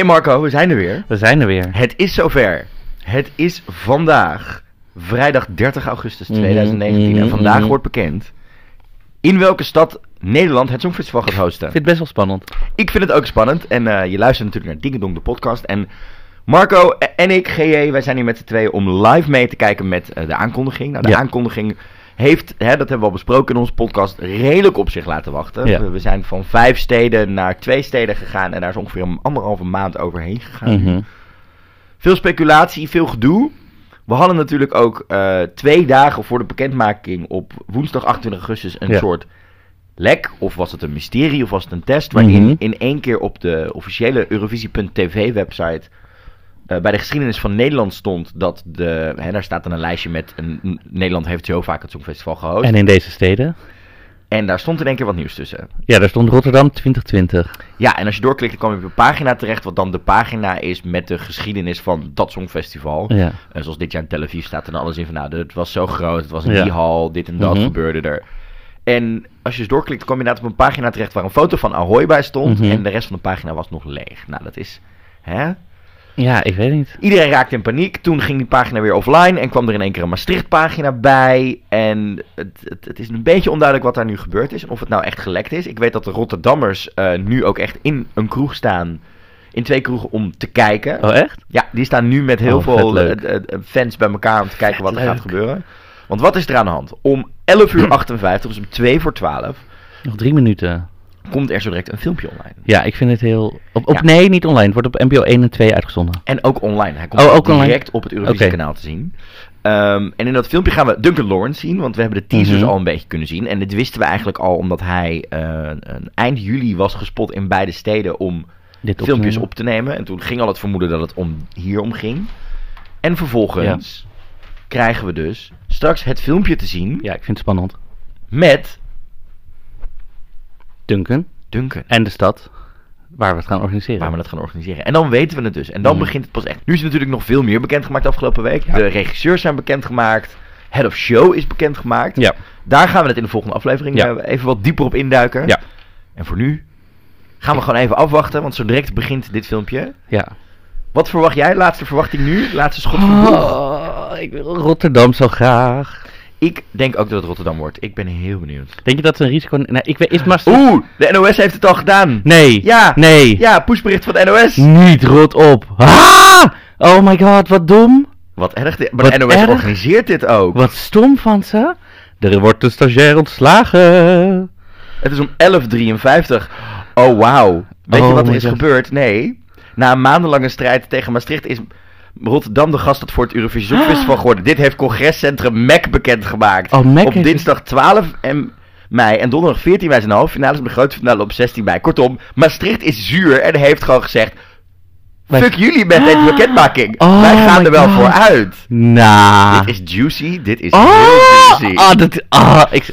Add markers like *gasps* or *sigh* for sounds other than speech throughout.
Hey Marco, we zijn er weer. We zijn er weer. Het is zover. Het is vandaag, vrijdag 30 augustus Mhm, 2019. En mhm, vandaag mhm. wordt bekend in welke stad Nederland het Songfestival gaat hosten. Ik vind het best wel spannend. Ik vind het ook spannend. En eh, je luistert natuurlijk naar Dingedong, de podcast. En Marco en ik, GJ, wij zijn hier met z'n tweeën om live mee te kijken met eh, de aankondiging. Nou, de Ja. aankondiging heeft, hè, dat hebben we al besproken in onze podcast, redelijk op zich laten wachten. Ja. We, we zijn van vijf steden naar twee steden gegaan en daar is ongeveer een anderhalve maand overheen gegaan. Mhm. Veel speculatie, veel gedoe. We hadden natuurlijk ook eh, twee dagen voor de bekendmaking op woensdag 28 augustus een Ja. soort lek. Of was het een mysterie of was het een test? Waarin Mhm. in één keer op de officiële Eurovisie.tv website eh, bij de geschiedenis van Nederland stond dat de... Hè, daar staat dan een lijstje met... Een, Nederland heeft zo vaak het Songfestival gehost. En En, in deze steden? daar stond in één keer wat nieuws tussen. Ja, daar stond Rotterdam 2020. Ja, en als je doorklikt dan kom je op een pagina terecht... wat dan de pagina is met de geschiedenis van dat Songfestival. Ja. En zoals dit jaar in Tel Aviv staat dan alles in van, nou, het was zo groot, het was in Ja. die hal, dit en dat Mhm. gebeurde er. En als je eens doorklikt, kom je inderdaad op een pagina terecht waar een foto van Ahoy bij stond. Mhm. En de rest van de pagina was nog leeg. Nou, dat is, hè? Ja, ik weet niet. Iedereen raakte in paniek. Toen ging die pagina weer offline en kwam er in één keer een Maastricht-pagina bij. En het, het, het is een beetje onduidelijk wat daar nu gebeurd is. En of het nou echt gelekt is. Ik weet dat de Rotterdammers eh, nu ook echt in een kroeg staan. In twee kroegen om te kijken. Oh, echt? Ja, die staan nu met heel Oh, veel eh, eh, fans bij elkaar om te kijken Vet wat er leuk. gaat gebeuren. Want wat is er aan de hand? Om 11 uur 58, dus om 2 voor 12, Nog drie minuten. Komt er zo direct een filmpje online. Ja, ik vind het heel... Op, op, Ja. Nee, niet online. Het wordt op NPO 1 en 2 uitgezonden. En ook online. Hij komt Oh, ook direct online? op het Eurovisie-kanaal te zien. Ehm, en in dat filmpje gaan we Duncan Lawrence zien, want we hebben de teasers Mhm. al een beetje kunnen zien. En dit wisten we eigenlijk al omdat hij eh, een eind juli was gespot in beide steden om Dit filmpjes op te nemen. En toen ging al het vermoeden dat het om hierom ging. En vervolgens krijgen we dus straks het filmpje te zien Ja, ik vind het spannend. met Duncan. Duncan. En de stad waar we het gaan organiseren. Waar we dat gaan organiseren. En dan weten we het dus. En dan Mhm. begint het pas echt. Nu is natuurlijk nog veel meer bekendgemaakt afgelopen week. Ja. De regisseurs zijn bekendgemaakt. Head of Show is bekendgemaakt. Ja. Daar gaan we het in de volgende aflevering Ja. eh, even wat dieper op induiken. Ja. En voor nu gaan we gewoon even afwachten. Want zo direct begint dit filmpje. Ja. Wat verwacht jij? Laatste verwachting nu? Laatste schot van? Oh, ik wil Rotterdam zo graag. Ik denk ook dat het Rotterdam wordt. Ik ben heel benieuwd. Denk je dat ze een risico... Nee, ik weet... Is Maastricht... Oeh, de NOS heeft het al gedaan. Nee. Ja. Nee. Ja, pushbericht van de NOS. Niet rot op. Ah! Oh my god, wat dom. Wat erg. dit- Maar Wat de NOS erg. organiseert dit ook. Wat stom van ze. Er wordt de stagiair ontslagen. Het is om 11.53. Oh, wauw. Weet je Oh wat er is God. gebeurd? Nee. Na een maandenlange strijd tegen Maastricht is Rotterdam de gast dat voor het Eurovisie Songfestival geworden. Dit heeft congrescentrum MEC bekendgemaakt. Oh, MEC op heeft- dinsdag 12 en mei en donderdag 14 mei zijn de halve finales en de grote finale op 16 mei. Kortom, Maastricht is zuur en heeft gewoon gezegd... Wij- Fuck jullie met deze bekendmaking. Oh Wij gaan er wel God. voor uit. Nah. Dit is juicy. Dit is Oh, heel juicy. ah, dat, ah, ik,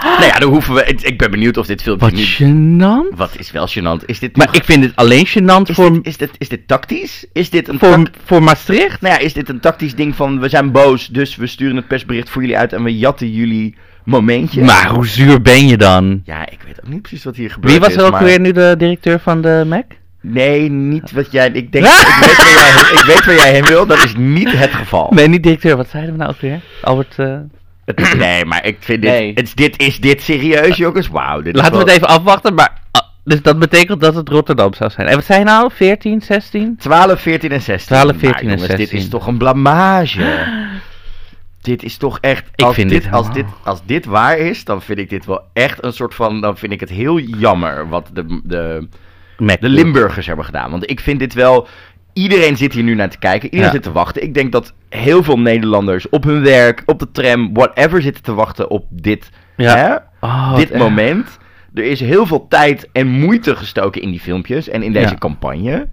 Nou ja, dan hoeven we... Ik, ik ben benieuwd of dit filmpje wat niet... gênant. Wat is wel gênant? Is dit Maar ik vind het alleen gênant is, voor, dit, is, dit, is dit tactisch? Is dit een voor, voor Maastricht. nou ja, is dit een tactisch ding van we zijn boos, dus we sturen het persbericht voor jullie uit en we jatten jullie momentje? Maar hoe zuur ben je dan? Ja, ik weet ook niet precies wat hier gebeurt. Wie was er ook maar- weer nu de directeur van de Mac? Nee, niet wat jij. Ik denk. *laughs* ik, weet waar jij, ik weet waar jij heen wil. Dat is niet het geval. Nee, niet directeur. Wat zeiden we nou ook weer? Albert... eh, Het- *clears throat* nee, maar ik vind dit. Nee. Het, is- dit is dit serieus, jongens? Wauw. dit Laten we het even afwachten, maar... ah, dus dat betekent dat het Rotterdam zou zijn. En wat zijn nou? 14, 16? 12, 14 en 16. 12, 14 Maar, en jongens, Dit 16. is toch een blamage. *gasps* dit is toch echt. Ik Als, vind dit, dit als, dit, als dit waar is, dan vind ik dit wel echt een soort van. Dan vind ik het heel jammer wat de, de, de. Limburgers hebben gedaan. Want ik vind dit wel. Iedereen zit hier nu naar te kijken. Iedereen Ja. zit te wachten. Ik denk dat heel veel Nederlanders op hun werk, op de tram, whatever zitten te wachten op dit. Ja. Hè? Oh, dit moment. Er is heel veel tijd en moeite gestoken in die filmpjes en in deze Ja. campagne.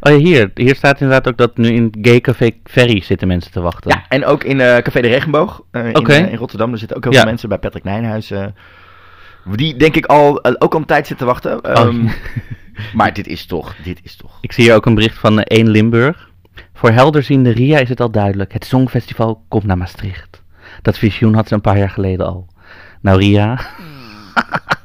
Oh ja, hier. Hier staat inderdaad ook dat nu in Gay Café Ferry zitten mensen te wachten. Ja, en ook in eh, Café de Regenboog eh, in, eh, in Rotterdam. Er zitten ook heel veel mensen bij Patrick Nijnhuis. Eh, die denk ik al, eh, ook al een tijd zitten te wachten. Ehm, *laughs* Maar dit is toch, dit is toch... Ik zie hier ook een bericht van eh, 1 Limburg. Voor helderziende Ria is het al duidelijk. Het Songfestival komt naar Maastricht. Dat visioen had ze een paar jaar geleden al. Nou Ria, *laughs* *laughs*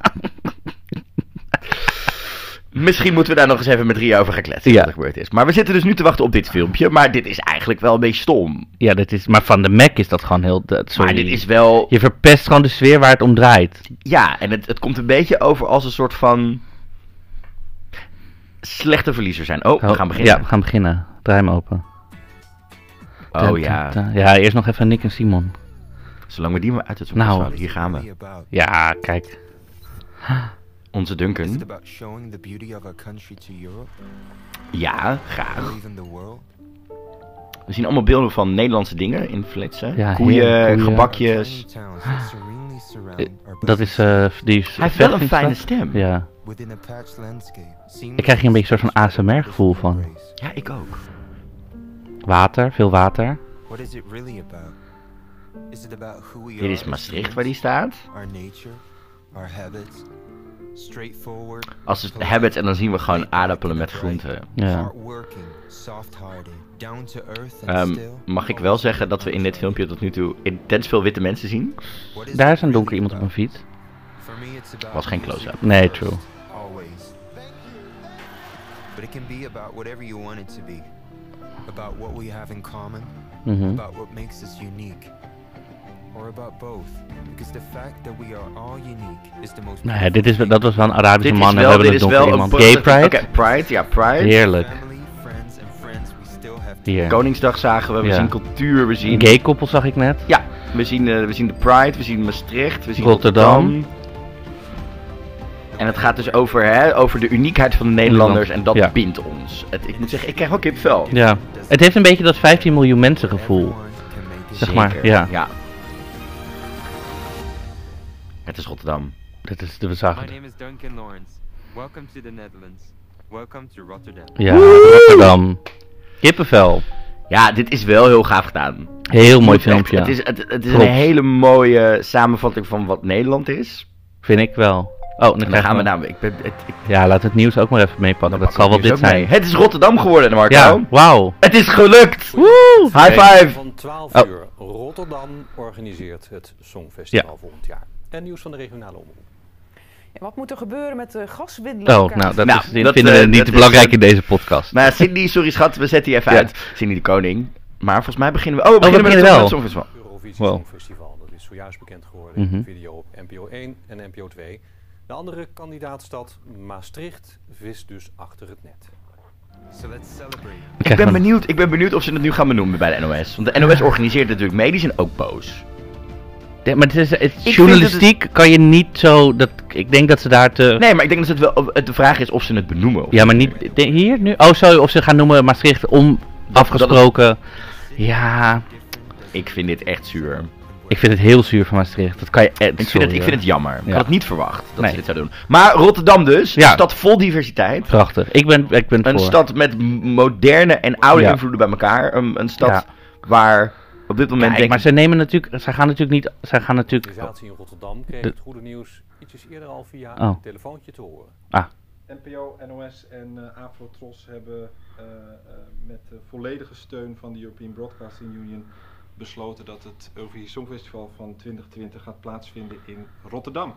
Misschien moeten we daar nog eens even met Ria over gaan kletsen. Ja. Wat er gebeurd is. Maar we zitten dus nu te wachten op dit filmpje. Maar dit is eigenlijk wel een beetje stom. Ja, dit is, maar van de Mac is dat gewoon heel... dat- Sorry. Maar dit is wel. Je verpest gewoon de sfeer waar het om draait. Ja, en het, het komt een beetje over als een soort van. slechte verliezer zijn. Oh, we gaan beginnen. Ja, we gaan beginnen. Draai hem open. Oh ja. Ja, eerst nog even Nick en Simon. Zolang we die maar uit het zoek Nou. Hier gaan we. Ja, kijk. Onze Duncan. about showing the beauty of our country to Europe Ja, graag. We zien allemaal beelden van Nederlandse dingen in flitsen. Ja, koeien, gebakjes. Eh, Dat is... eh die is Hij heeft wel een fijne stem. Ja. Ik krijg hier een beetje een soort van ASMR-gevoel van. Ja, ik ook. Water, veel water. Dit is as Maastricht waar die staat. Straightforward. Als het habits en dan zien we gewoon aardappelen met groenten. Ja. Ehm, still. mag ik wel zeggen dat we in dit filmpje tot nu toe intens veel witte mensen zien? Daar is een donker iemand op een fiets. Was geen close-up. Nee, true. But it can be about whatever you want it to be. About what we have in common, Mhm. about what makes us unique. Or about both. Because the fact that we are all unique is the most Nou ja, dit is, dat was wel een Arabische Dit is man en we hebben dit donker wel een iemand. Gay Pride? Oké, Pride, ja, Pride. Heerlijk. Hier. Koningsdag zagen we, we Ja. zien cultuur, we zien... Een gay koppel zag ik net. Ja, we zien, eh, we zien de Pride, we zien Maastricht, we zien Rotterdam. Rotterdam. En het gaat dus over, hè, over de uniekheid van de Nederlanders en dat Ja. bindt ons. Het, ik moet zeggen, ik krijg ook kipvel. Ja. Het heeft een beetje dat 15 miljoen mensen gevoel. Zeg maar, ja. ja. Het is Rotterdam. Dat is, we My zagen het. name is Duncan Lawrence. Welcome to the Netherlands. Welcome to Rotterdam. Ja, Rotterdam. Kippenvel. Ja, dit is wel heel gaaf gedaan. Heel mooi filmpje. Het is, het, het is Klopt. een hele mooie samenvatting van wat Nederland is. Vind ik wel. Oh, dan, gaan we namelijk... Ik ben, het, ik, Ja, laat het nieuws ook maar even meepakken. Dat zal wel dit zijn. mee. Het is Rotterdam geworden, Marco. Ja, wauw. Het is gelukt! Woe! High five! Van 12 Oh. uur. Rotterdam organiseert het Songfestival volgend jaar. En nieuws van de regionale omroep. Ja, wat moet er gebeuren met de gaswindeling? Oh, nou, dat, Nou, is, dat, vinden eh, we niet te is- belangrijk in deze podcast. Maar Cindy, sorry schat, we zetten die even Ja. uit. Cindy de Koning. Maar volgens mij beginnen we... Oh, we beginnen met beginnen het wel. Songfestival. Eurovisie Wow. Songfestival, dat is zojuist bekend geworden Mhm. in een video op NPO 1 en NPO 2. De andere kandidaatstad, Maastricht, vist dus achter het net. So let's celebrate. Ik ben, benieuwd, ik ben benieuwd of ze het nu gaan benoemen bij de NOS. Want de NOS organiseert natuurlijk mee, die zijn ook boos. Ja, maar het is, het, journalistiek kan je niet zo... Dat, ik denk dat ze daar te... Nee, maar ik denk dat het wel... De vraag is of ze het benoemen. of Ja, maar niet hier nu. Oh, zo, of ze gaan noemen Maastricht om afgesproken. Ja, Ik vind dit echt zuur. ik vind het heel zuur van Maastricht. Dat kan je. Ik vind, sorry, het, ik vind het jammer. Ik Ja. had het niet verwacht dat Nee. ze dit zouden doen. Maar Rotterdam dus, Ja. een stad vol diversiteit. Prachtig. Ik ben, ik ben Een voor. stad met moderne en oude Ja. invloeden bij elkaar. Een, een stad waar op dit moment Kijk, denk maar ze nemen natuurlijk. Ze gaan natuurlijk niet. Ze gaan De natuurlijk. organisatie in Rotterdam kreeg De- het goede nieuws ietsjes eerder al via Oh. een telefoontje te horen. NPO, NOS en uh, Afrotros hebben eh, eh, met de volledige steun van de European Broadcasting Union besloten dat het Eurovisie Songfestival van 2020 gaat plaatsvinden in Rotterdam.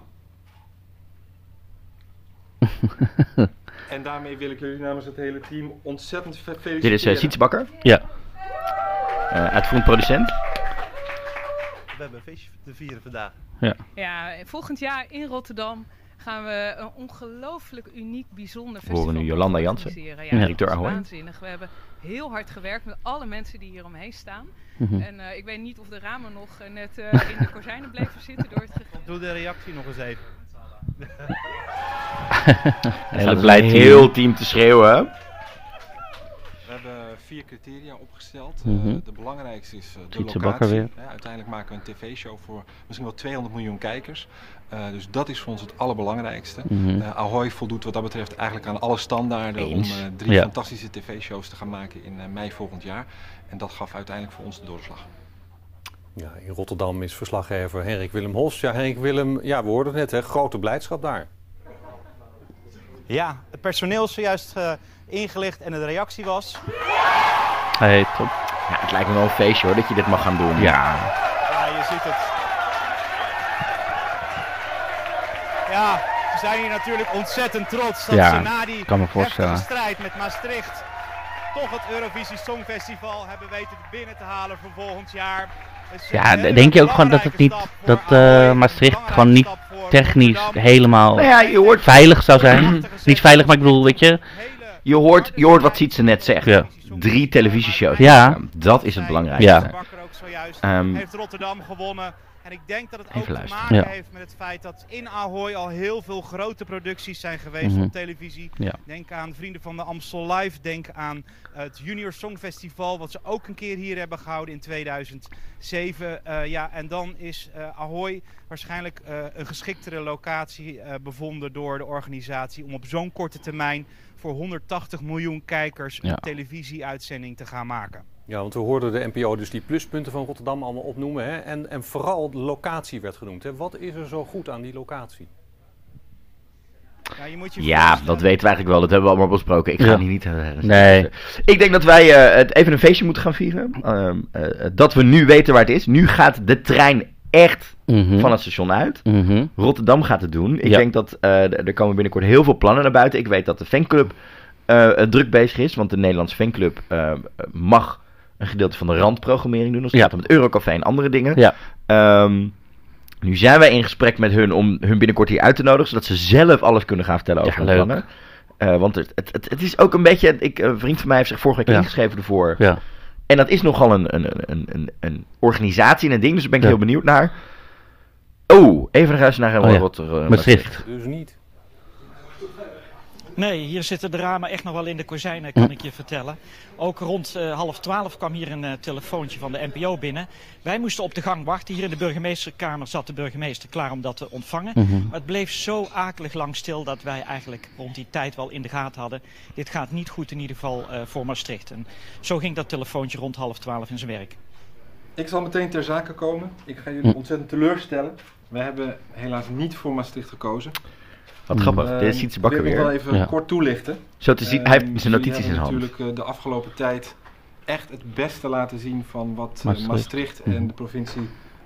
*laughs* en daarmee wil ik jullie namens het hele team ontzettend fe- feliciteren. Dit is uh, Sietse Bakker, Ja. Eh, uitvoerend producent. We hebben een feestje te vieren vandaag. Ja, volgend jaar in Rotterdam gaan we een ongelooflijk uniek, bijzonder We horen festival nu Jolanda Jansen, organiseren. Ja. directeur Ahoy. waanzinnig. We hebben heel hard gewerkt met alle mensen die hier omheen staan. Mhm. En eh, ik weet niet of de ramen nog eh, net eh, in de kozijnen bleven zitten door het Doe de reactie nog eens even. Hele blij team. heel team te schreeuwen. Vier criteria opgesteld. Mhm. Eh, de belangrijkste is eh, de Sietse locatie. Bakker weer. Uiteindelijk maken we een tv-show voor misschien wel 200 miljoen kijkers. Eh, dus dat is voor ons het allerbelangrijkste. Mhm. Eh, Ahoy voldoet wat dat betreft eigenlijk aan alle standaarden Eens. om eh, drie Ja. fantastische tv-shows te gaan maken in mei volgend jaar. En dat gaf uiteindelijk voor ons de doorslag. Ja, in Rotterdam is verslaggever Henrik Willem Hos. Ja, Henrik Willem, ja, we hoorden het net, hè, grote blijdschap daar. Ja, het personeel is zojuist eh, ingelicht en de reactie was. Hey, top. Ja, het lijkt me wel een feestje hoor, dat je dit mag gaan doen. Ja. Ja, je ziet het. Ja, Ze zijn hier natuurlijk ontzettend trots dat Ja, ze na die kan me strijd met Maastricht toch het Eurovisie Songfestival hebben weten binnen te halen voor volgend jaar. Ja, denk je ook gewoon dat het niet, dat eh, Maastricht gewoon niet technisch helemaal Nou ja, je hoort, veilig zou zijn? niet veilig, maar ik bedoel, weet je, je hoort, je hoort wat Sietse net zegt. Ja. Drie televisieshows. Ja. Dat is het belangrijkste. Ja. Ehm, heeft Rotterdam gewonnen. En ik denk dat het Even ook te maken Ja. heeft met het feit dat in Ahoy al heel veel grote producties zijn geweest Mhm. op televisie. Ja. Denk aan Vrienden van de Amstel Live. Denk aan het Junior Songfestival, wat ze ook een keer hier hebben gehouden in 2007. Eh, ja, en dan is eh, Ahoy waarschijnlijk eh, een geschiktere locatie bevonden door de organisatie om op zo'n korte termijn voor 180 miljoen kijkers Ja. een televisieuitzending te gaan maken. Ja, want we hoorden de NPO dus die pluspunten van Rotterdam allemaal opnoemen. Hè? En, en vooral de locatie werd genoemd. Hè? Wat is er zo goed aan die locatie? Ja, je moet je Ja, dat weten we eigenlijk wel. Dat hebben we allemaal besproken. Ik ga Ja. hier niet... eh, Nee. Ik denk dat wij eh, het even een feestje moeten gaan vieren. Ehm, eh, dat we nu weten waar het is. Nu gaat de trein echt mhm, van het station uit. mhm, Rotterdam gaat het doen. Ik Ja. denk dat eh, er komen binnenkort heel veel plannen naar buiten. Ik weet dat de fanclub druk bezig is. Want de Nederlandse fanclub eh, mag een gedeelte van de randprogrammering doen. Als het Ja. gaat om het Eurocafé en andere dingen. Ja. Ehm, nu zijn wij in gesprek met hun om hun binnenkort hier uit te nodigen. Zodat ze zelf alles kunnen gaan vertellen over Ja, hun leuk. plannen. Eh, want het, het, het, is ook een beetje... Ik, een vriend van mij heeft zich vorige week Ja. ingeschreven ervoor. ja. En dat is nogal een, een, een, een, een organisatie en een ding. Dus daar ben ik Ja. heel benieuwd naar. Oh, even naar huis naar Oh ja. Rotterdam. Maastricht. Dus niet. Nee, hier zitten de ramen echt nog wel in de kozijnen, kan ik je vertellen. Ook rond eh, half twaalf kwam hier een eh, telefoontje van de NPO binnen. Wij moesten op de gang wachten. Hier in de burgemeesterkamer zat de burgemeester klaar om dat te ontvangen. mhm. Maar het bleef zo akelig lang stil dat wij eigenlijk rond die tijd wel in de gaten hadden. Dit gaat niet goed in ieder geval eh, voor Maastricht. En zo ging dat telefoontje rond half twaalf in zijn werk. Ik zal meteen ter zake komen. Ik ga jullie ontzettend teleurstellen. Wij hebben helaas niet voor Maastricht gekozen. Wat grappig, Ehm, dit is Sietse Bakker Ik wil nog wel weer. even Ja. kort toelichten. Zo te zien, Ehm, hij heeft zijn jullie notities in zijn hebben hand. natuurlijk eh, de afgelopen tijd echt het beste laten zien van wat eh, Maastricht. Maastricht, Mhm. en de provincie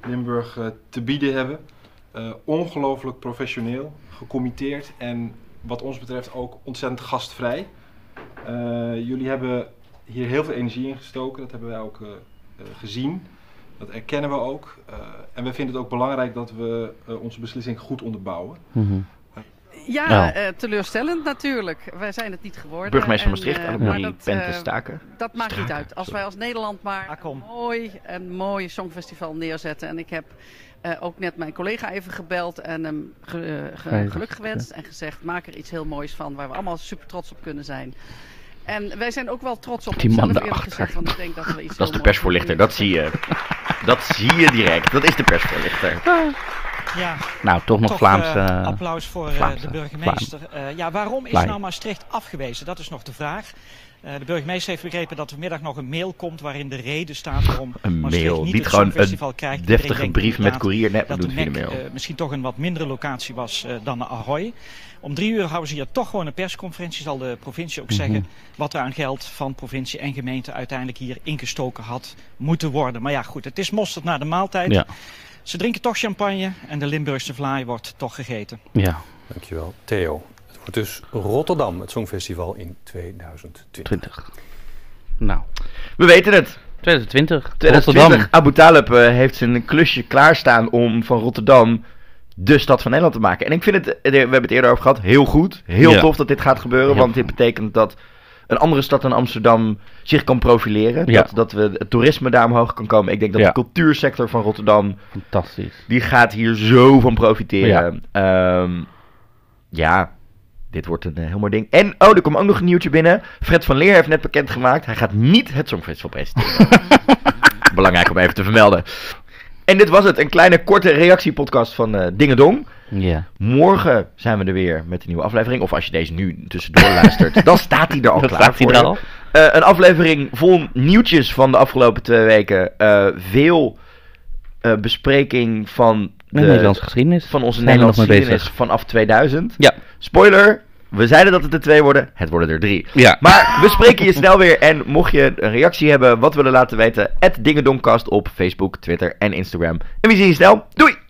Limburg eh, te bieden hebben. Eh, ongelooflijk professioneel, gecommitteerd en wat ons betreft ook ontzettend gastvrij. Eh, jullie hebben hier heel veel energie in gestoken, dat hebben wij ook gezien. Dat erkennen we ook. Eh, en we vinden het ook belangrijk dat we eh, onze beslissing goed onderbouwen. mhm. Ja, Nou. eh, teleurstellend natuurlijk. Wij zijn het niet geworden. Burgemeester van En, Maastricht, eh, Annemarie maar dat, eh, Staken. Dat maakt niet uit. Als sorry. wij als Nederland maar Ah, een mooi, een mooi songfestival neerzetten. En ik heb eh, ook net mijn collega even gebeld en hem ge- geluk gewenst. En gezegd, maak er iets heel moois van waar we allemaal super trots op kunnen zijn. En wij zijn ook wel trots op Die man daarachter. gezegd. Want ik denk dat we iets Dat is de persvoorlichter, dat zie je. Dat zie je direct. Dat is de persvoorlichter. Ja, Nou, toch nog toch Vlaamse... eh, applaus voor eh, Vlaamse, de burgemeester. Eh, ja, waarom is nou Maastricht afgewezen? Dat is nog de vraag. Eh, de burgemeester heeft begrepen dat er vanmiddag nog een mail komt waarin de reden staat waarom Een Maastricht mail, niet, niet gewoon een krijgt. Deftige brief met courier. We dat de mail. eh, misschien toch een wat mindere locatie was eh, dan de Ahoy. Om drie uur houden ze hier toch gewoon een persconferentie. Zal de provincie ook Mhm. zeggen wat er aan geld van provincie en gemeente uiteindelijk hier ingestoken had moeten worden. Maar ja, goed, het is mosterd na de maaltijd. Ja, Ze drinken toch champagne en de Limburgse vlaai wordt toch gegeten. ja, Dankjewel. Theo. Het wordt dus Rotterdam, het Songfestival in 2020. 20. Nou, We weten het. 2020. 2020. Rotterdam. Abu Talib eh, heeft zijn klusje klaarstaan om van Rotterdam de stad van Nederland te maken. En ik vind het, eh, we hebben het eerder over gehad, heel goed. Heel Ja. tof dat dit gaat gebeuren. Ja. Want dit betekent dat een andere stad dan Amsterdam zich kan profileren. Ja. Dat, dat we het toerisme daar omhoog kan komen. Ik denk dat Ja. de cultuursector van Rotterdam, Fantastisch. die gaat hier zo van profiteren. Ja, ja dit wordt een eh, heel mooi ding. En, oh, er komt ook nog een nieuwtje binnen. Fred van Leer heeft net bekendgemaakt, hij gaat niet het Songfestival presenteren. *laughs* Belangrijk om even te vermelden. En dit was het, een kleine korte reactiepodcast van eh Dingedong. Ja. Morgen zijn we er weer met een nieuwe aflevering. Of als je deze nu tussendoor luistert, dan staat hij er al *laughs* klaar staat voor er al. Eh, een aflevering vol nieuwtjes van de afgelopen twee weken. Eh, veel eh, bespreking van, de, Nederlandse geschiedenis. van onze Nederlandse geschiedenis bezig. vanaf 2000. Ja. Spoiler, we zeiden dat het er twee worden. Het worden er drie. Ja. Maar we spreken je snel weer. En mocht je een reactie hebben, wat willen laten weten, Dingedonkast op Facebook, Twitter en Instagram. En we zien je snel. Doei!